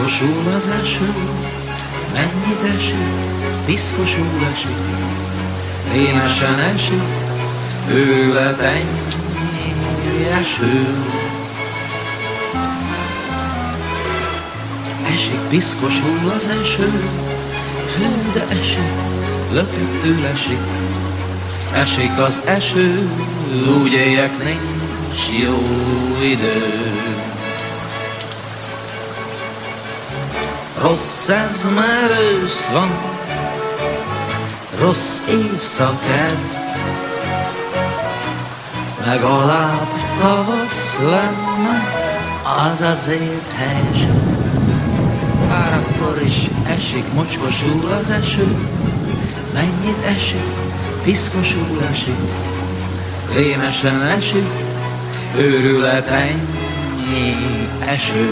Mocskosul az eső, mennyit esik, piszkosul esik, rémesen esik, őlet ennyi eső. Esik, piszkosul az eső, fő, de esik, lököttől esik, esik az eső, úgy éljek nincs jó idő. Rossz ez már ősz van, rossz évszak ez, legalább tavasz lenne, az azért helyes. Bár akkor is esik, mocskosul az eső, mennyit esik, piszkosul esik, rémesen esik, őrület ennyi eső.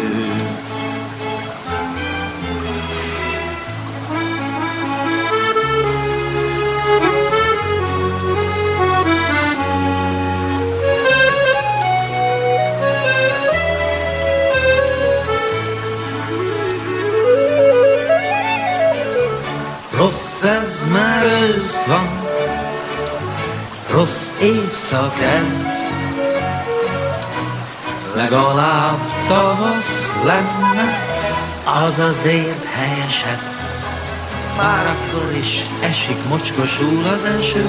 Rossz évszak ez, legalább tavasz lenne, az azért helyesebb. Már akkor is esik, mocskosul az eső,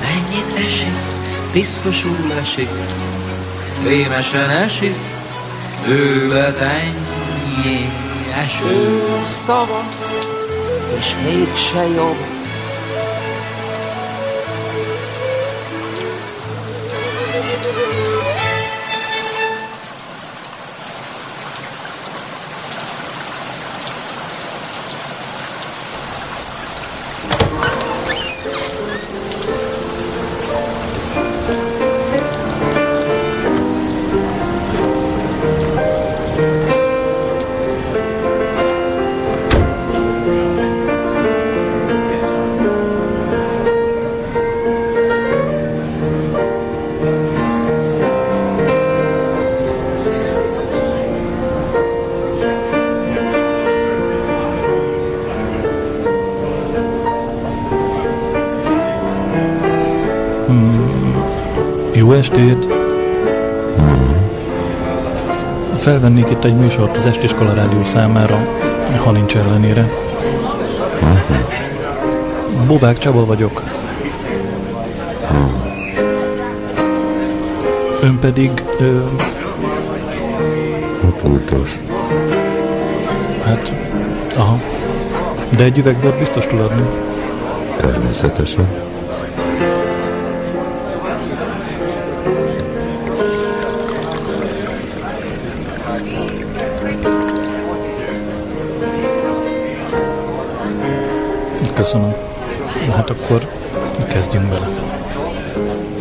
mennyit esik, piszkosul esik, rémesen esik, őlet ennyi eső. Ősz tavasz, és mégse jobb. Jó estét! Felvennék itt egy műsort az Estiskola Rádió számára, ha nincs ellenére. Bobák Csaba vagyok. Ön pedig... Ö, hát... Aha. De egy üvegbort biztos tud adni. Természetesen. Ez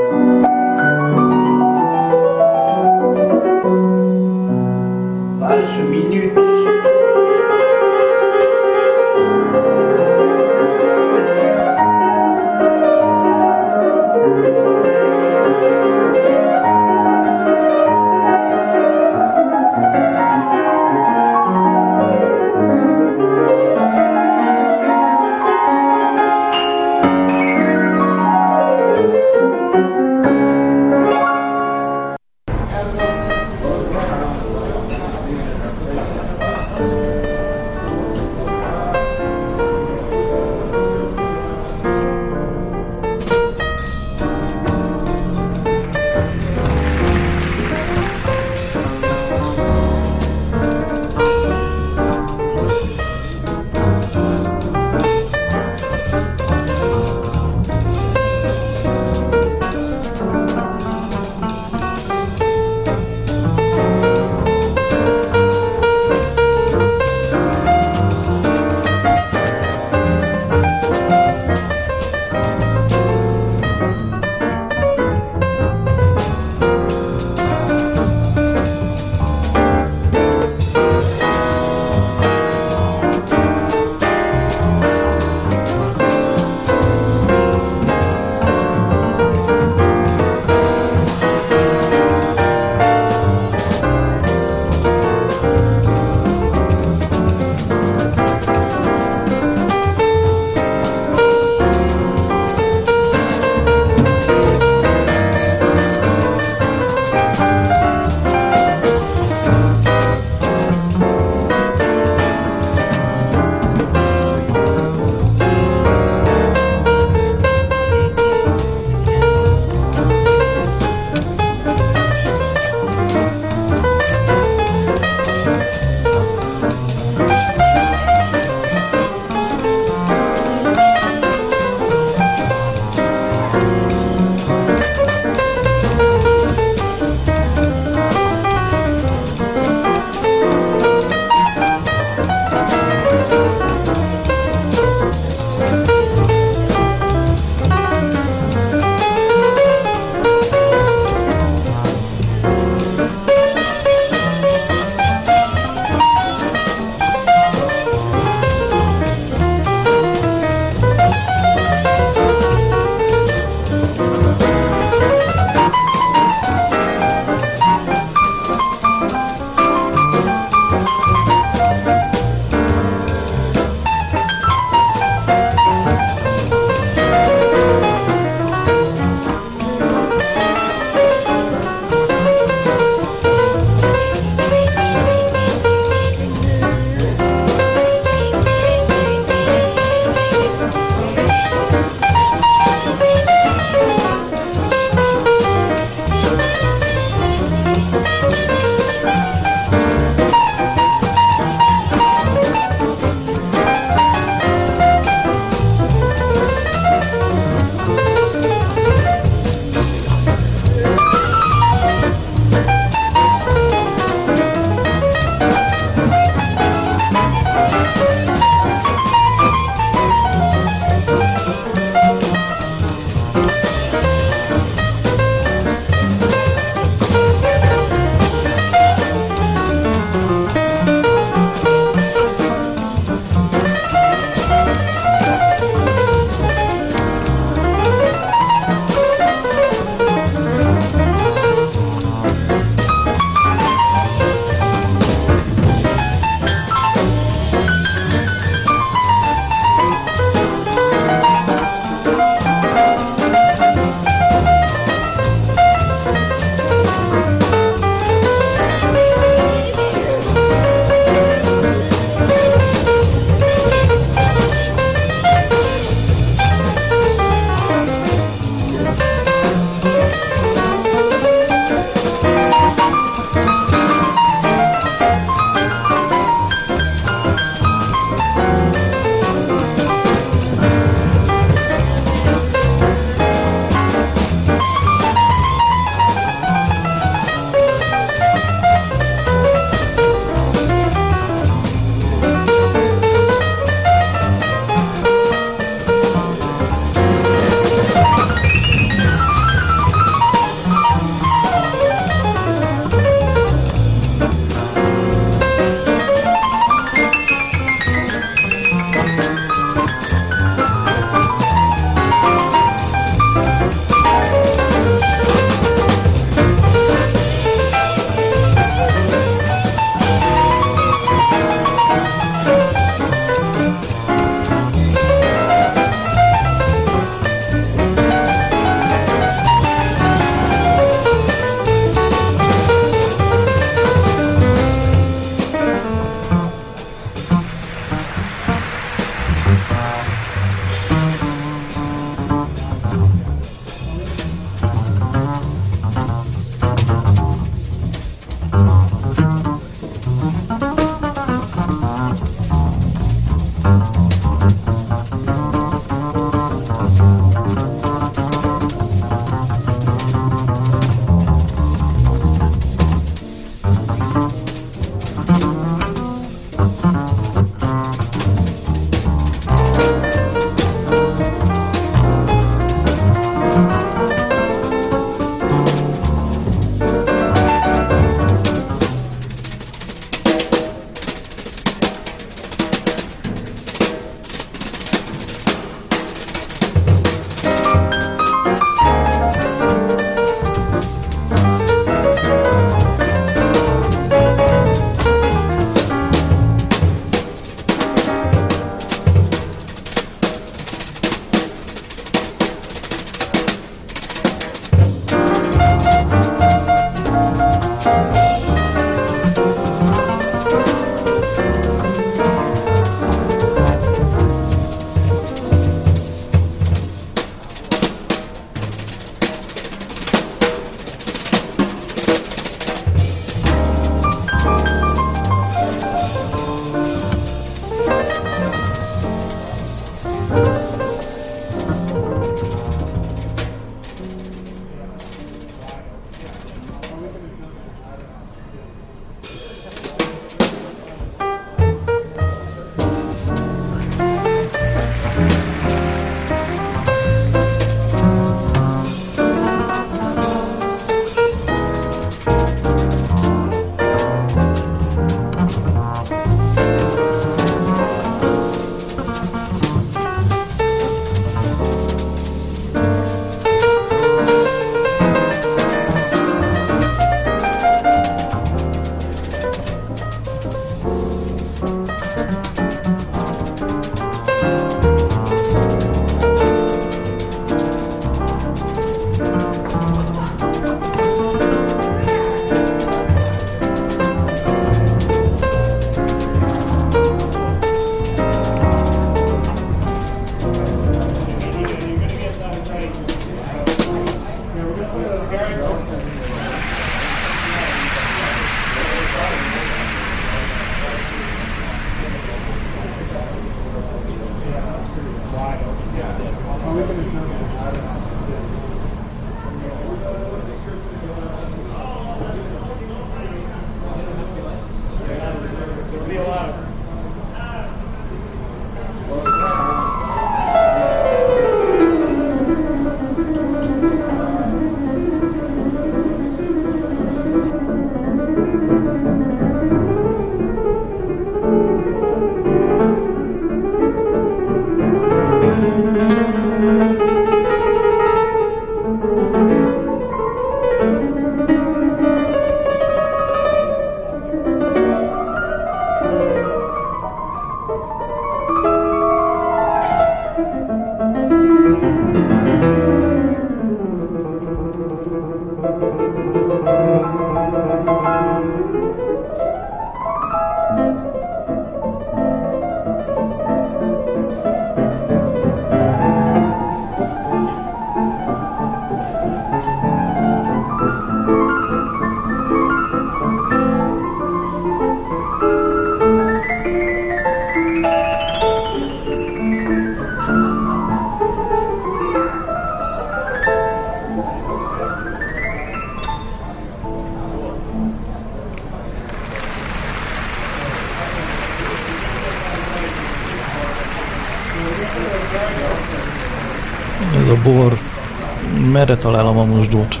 merre találom a mosdót?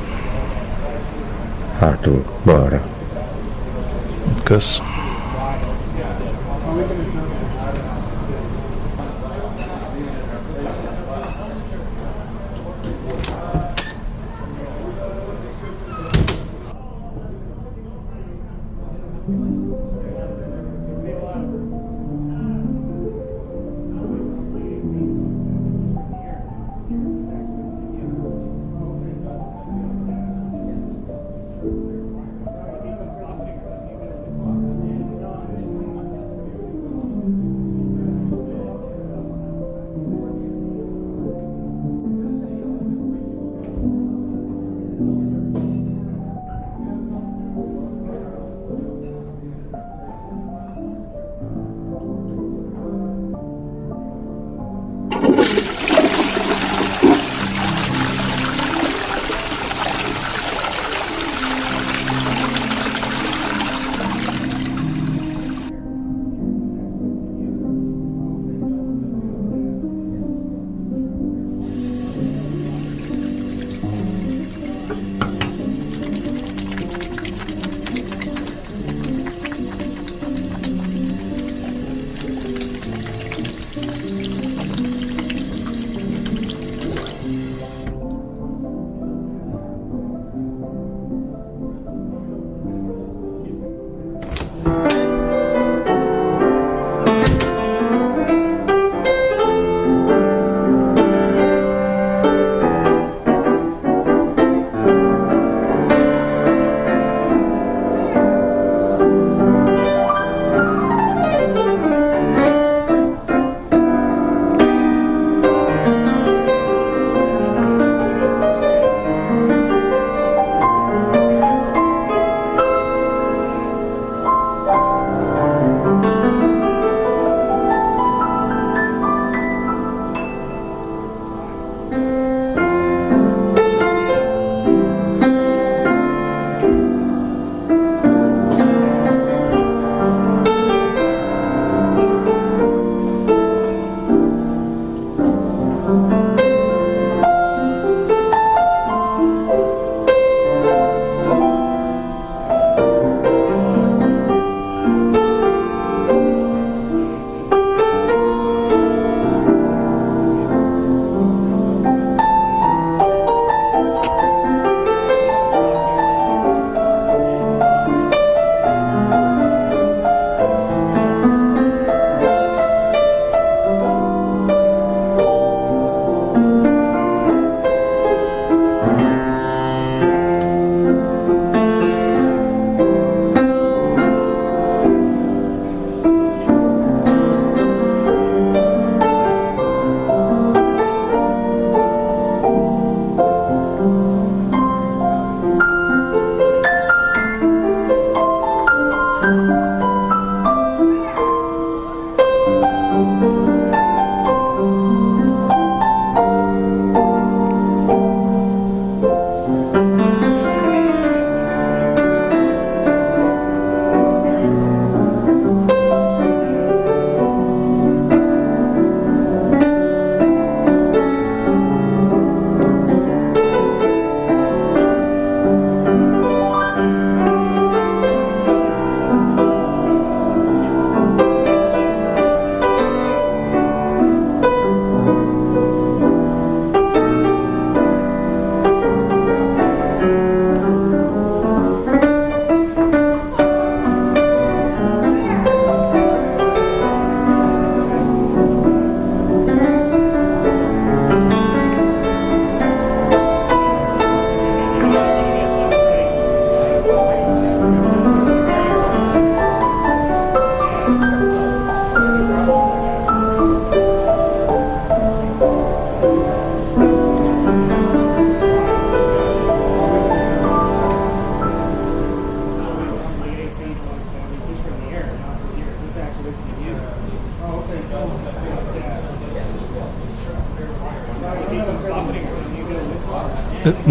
Hátul, balra. Kösz.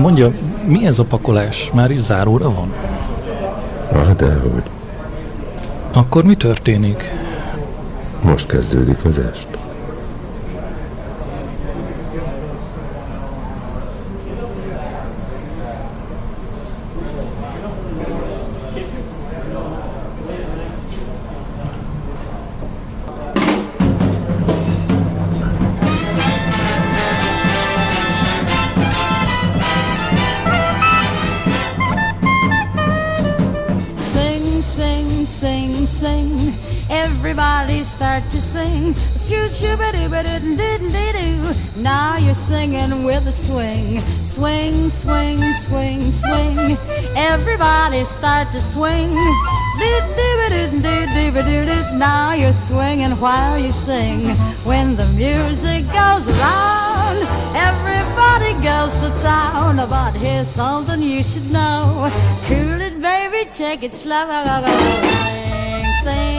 Mondja, mi ez a pakolás? Már is záróra van? Ah, dehogy. Akkor mi történik? Most kezdődik az est. Now you're singing with a swing. Swing, swing, swing, swing. Everybody start to swing. Now you're swinging while you sing. When the music goes around, everybody goes to town. But here's something you should know. Cool it, baby, take it slow. Sing, sing.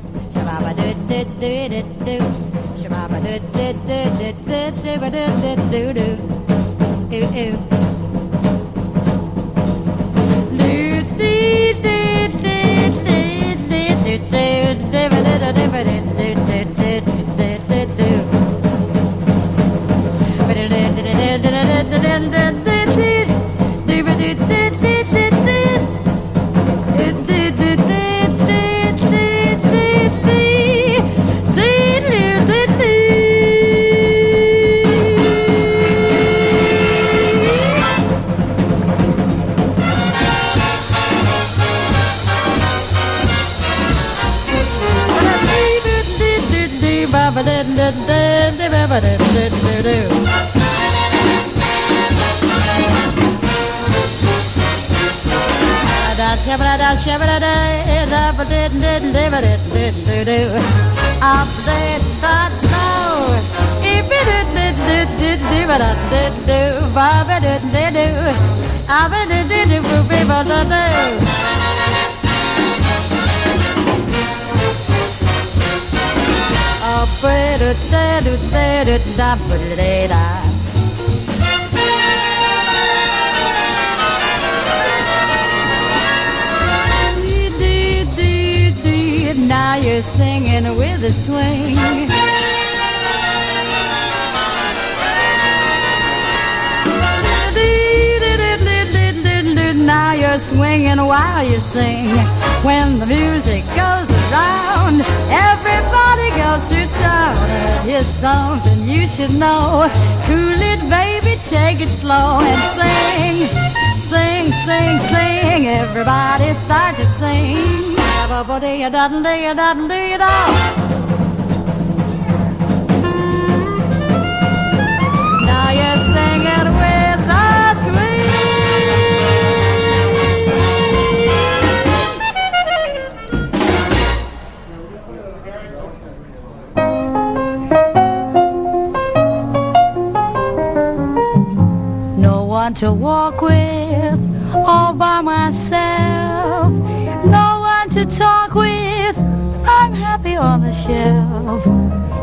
Shababa do do do do do. Shababa do do do do do do do do do do. Ooh ooh. Dun dun dun shabba dabba da da da da da Now you're singing with you're singing with a swing. Now you're swinging while you sing. When the music goes around, everybody goes to town. Here's something you should know. Cool it, baby, take it slow and sing. Sing, sing, sing. Everybody start to sing. Now you're singing with a swing. No one to walk with all by myself. Talk with. I'm happy on the shelf.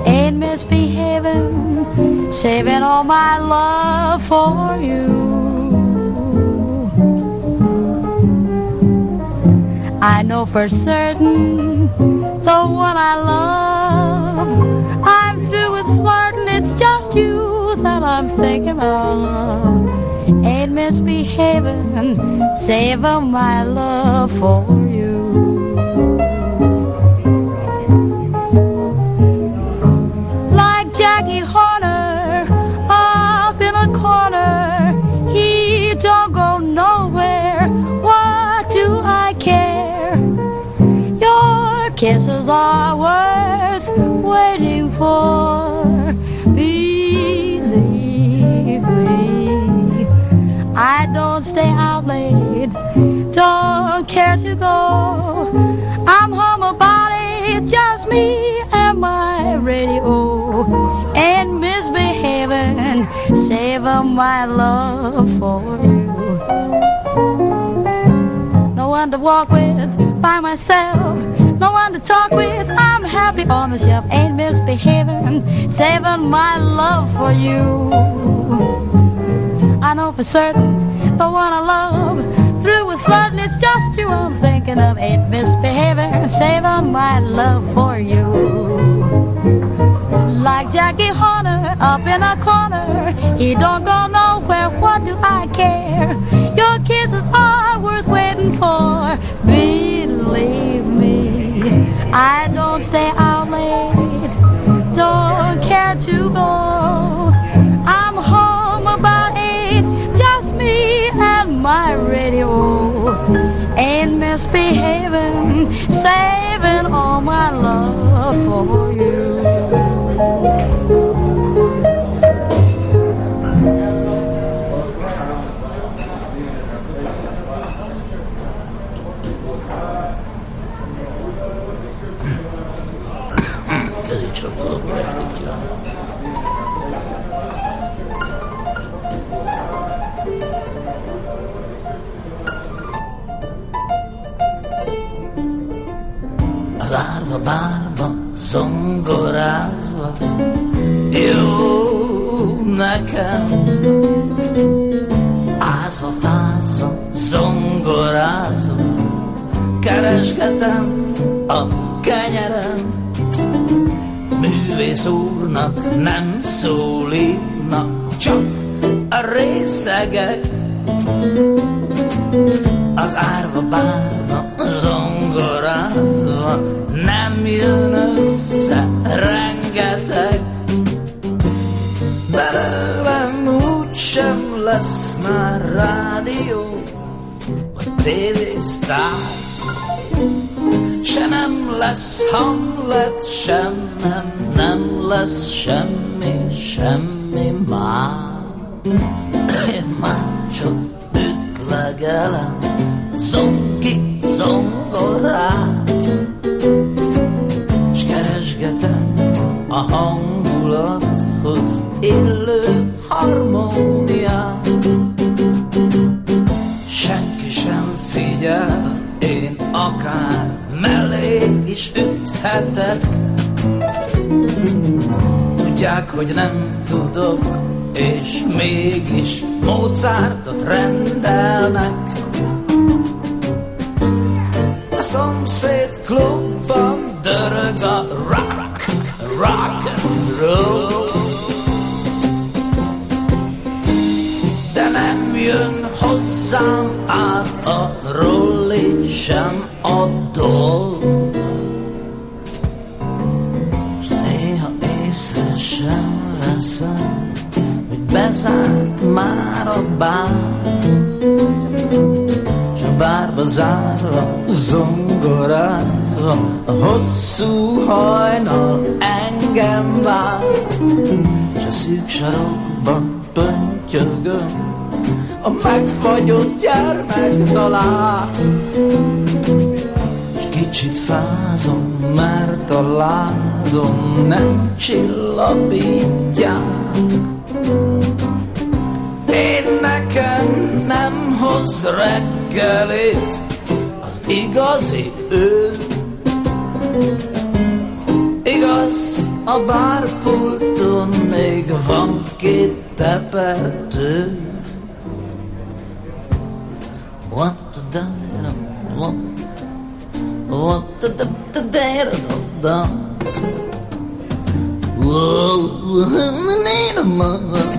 Ain't misbehaving, saving all my love for you. I know for certain the one I love. I'm through with flirting, it's just you that I'm thinking of. Ain't misbehaving, saving my love for you. Stay out late, don't care to go. I'm home it, just me and my radio. And misbehaving, saving my love for you. No one to walk with by myself, no one to talk with. I'm happy on the shelf, ain't misbehaving, saving my love for you. I know for certain the one I love. Through with flirting, it's just you I'm thinking of. Ain't misbehaving, saving my love for you. Like Jackie Horner up in a corner, he don't go nowhere. What do I care? Your kisses are worth waiting for. Believe me, I saving all my love for bárba zongorázva Jó nekem. Ázva fázva zongorázva Keresgetem a kenyerem. Művész úrnak nem szólínak Csak a részegek. Az árva bárba zongorázva jön össze rengeteg belőlem úgy sem lesz már rádió vagy tévésztár se nem lesz hamlet sem nem, nem lesz semmi, semmi már én már csak ütlegelem zongi zongorát hangulathoz illő harmóniát Senki sem figyel, én akár mellé is üthetek. Tudják, hogy nem tudok, és mégis Mozartot rendelnek. A szomszéd klubban dörög a rock, rock roll. De nem jön hozzám át a rolli sem a dol. S néha észre sem veszem, hogy bezárt már a bár. S a bárba zárva, zongorázva, a hosszú hajnal engem vár. S a szűk sarokban pöntjögöm, a megfagyott gyermek talál. S kicsit fázom, mert a lázom nem csillapítják. Én nekem nem hoz reggelit az igazi ő. Igaz, a bárpulton még van két tepertő. What the da what what the da da no da Whoa, need a mother.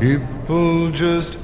People just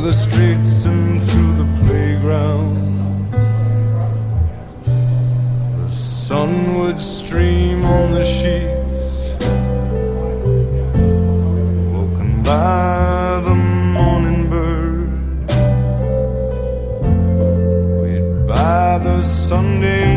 Over the streets and through the playground. The sun would stream on the sheets. Woken by the morning bird. We'd buy the Sunday.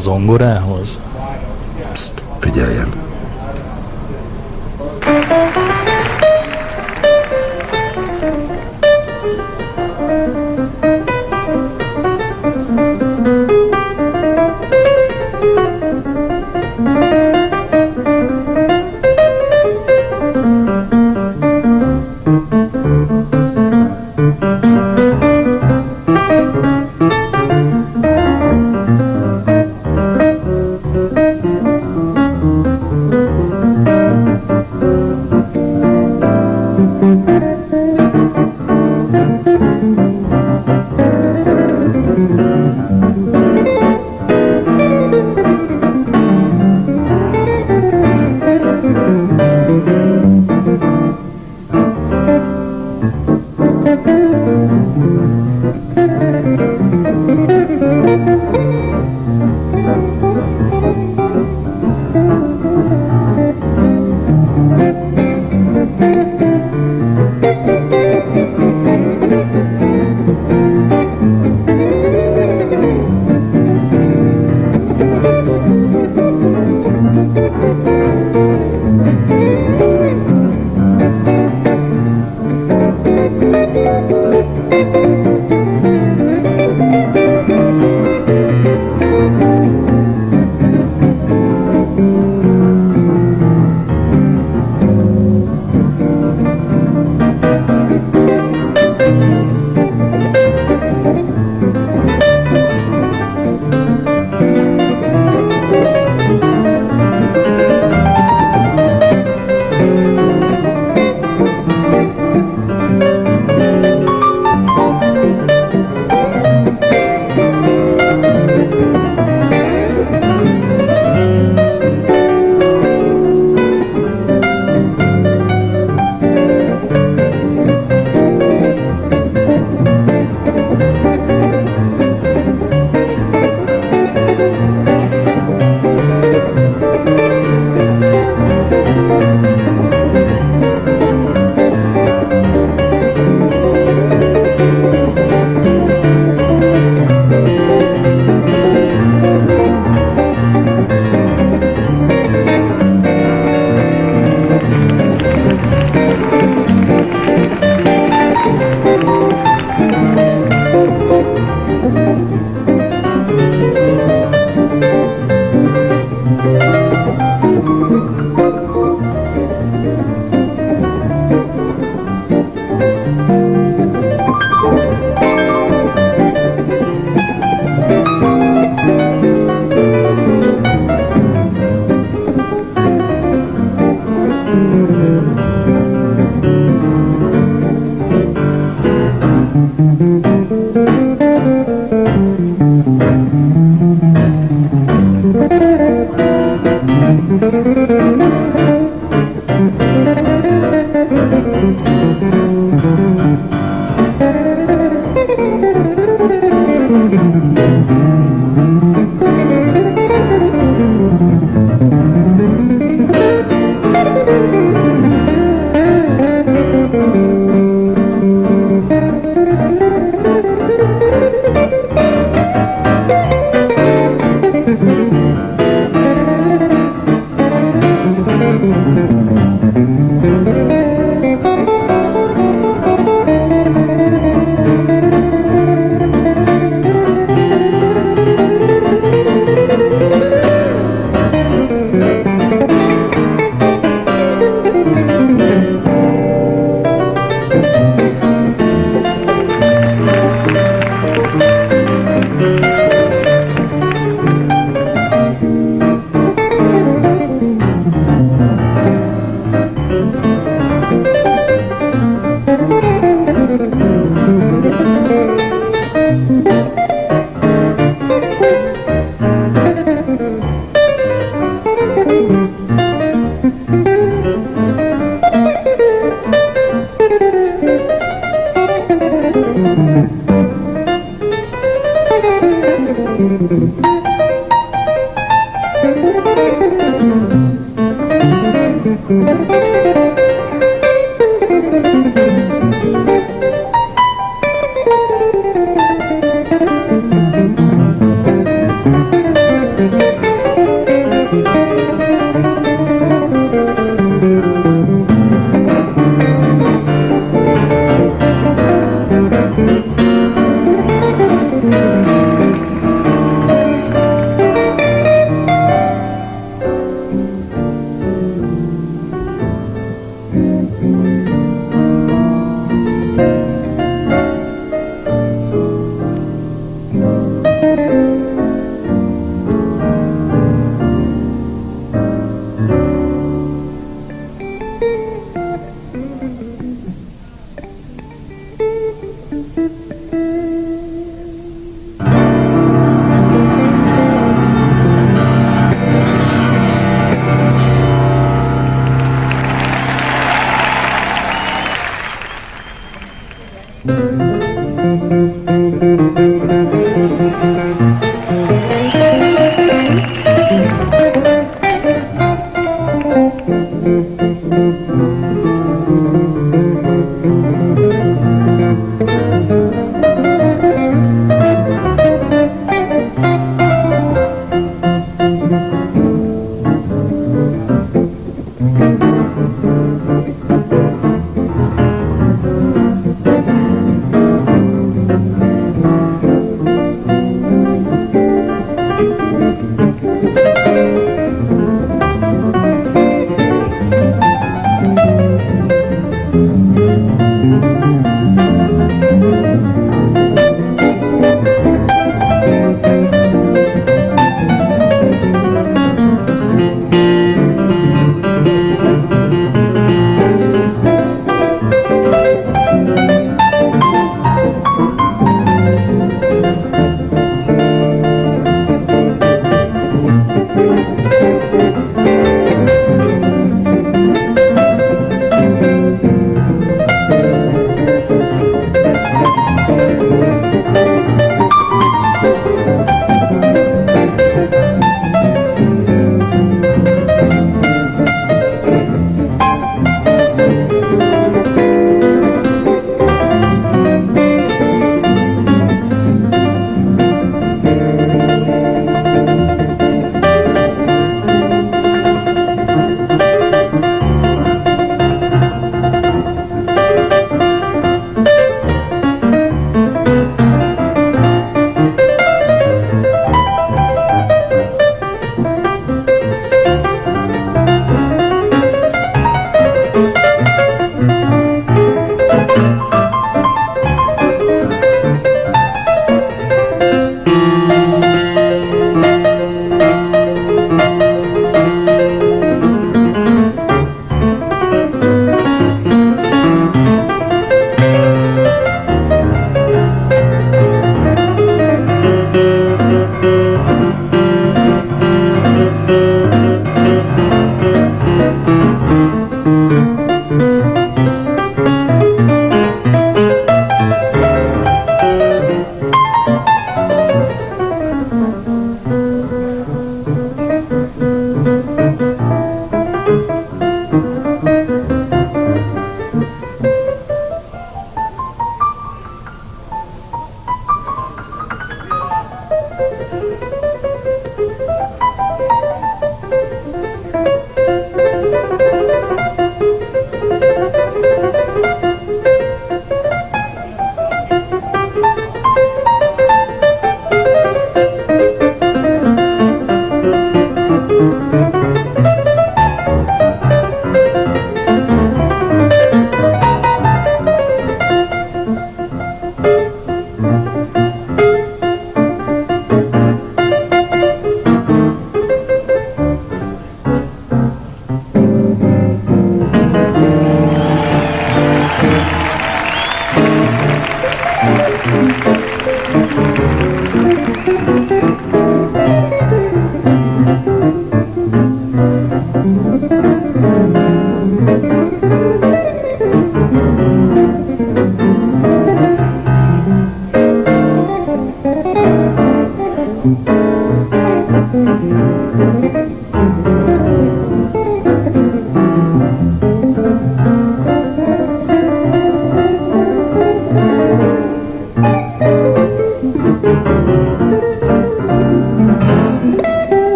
a zongorán?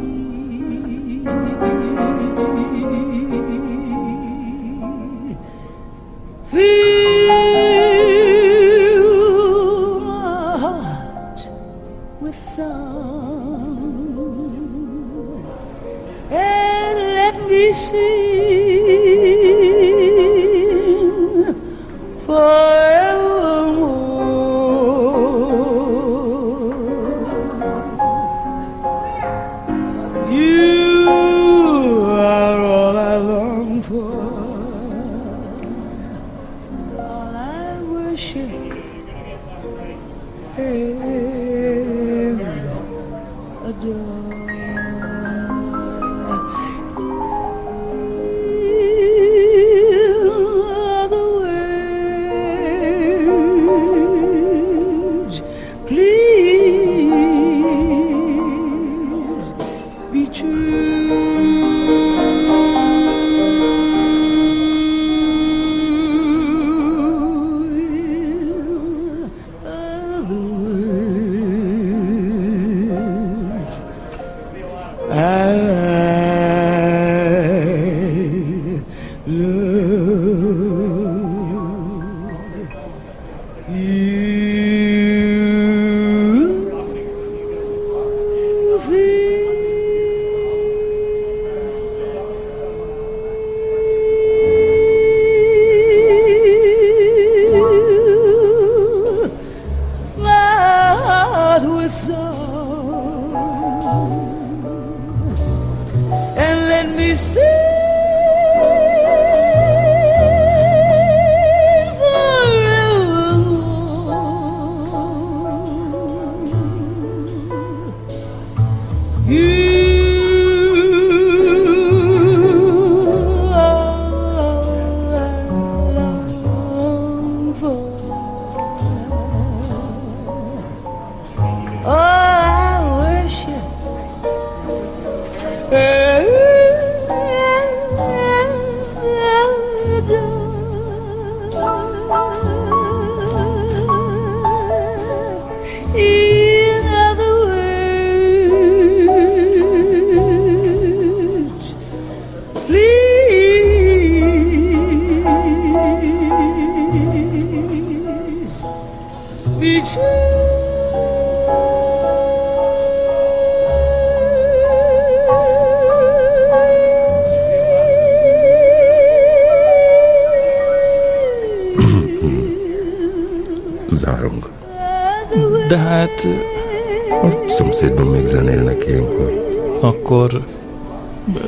Thank you.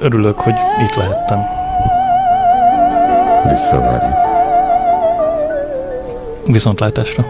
Örülök, hogy itt lehettem. Visszavárjuk. Viszontlátásra.